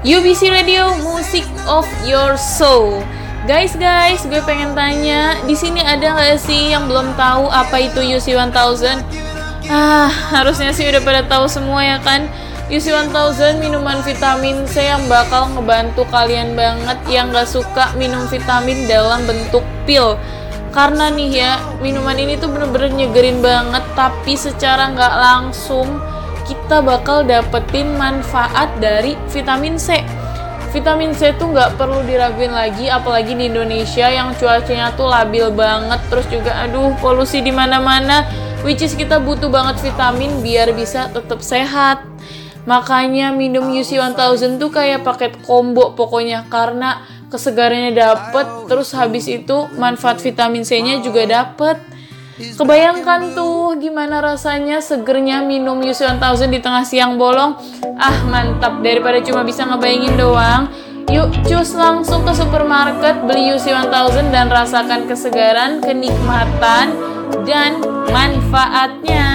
UBC Radio Music of Your Soul. Guys, guys, gue pengen tanya, di sini ada nggak sih yang belum tahu apa itu UC 1000? Ah, harusnya sih udah pada tahu semua ya kan? UC 1000 minuman vitamin C yang bakal ngebantu kalian banget yang gak suka minum vitamin dalam bentuk pil karena nih ya minuman ini tuh bener-bener nyegerin banget tapi secara nggak langsung kita bakal dapetin manfaat dari vitamin C. Vitamin C tuh nggak perlu diraguin lagi apalagi di Indonesia yang cuacanya tuh labil banget terus juga aduh polusi di mana-mana which is kita butuh banget vitamin biar bisa tetap sehat. Makanya minum UC 1000 tuh kayak paket combo pokoknya karena kesegarannya dapet terus habis itu manfaat vitamin C-nya juga dapet Kebayangkan tuh gimana rasanya segernya minum Yusu 1000 di tengah siang bolong. Ah mantap. Daripada cuma bisa ngebayangin doang. Yuk cus langsung ke supermarket beli Yusi 1000 dan rasakan kesegaran, kenikmatan, dan manfaatnya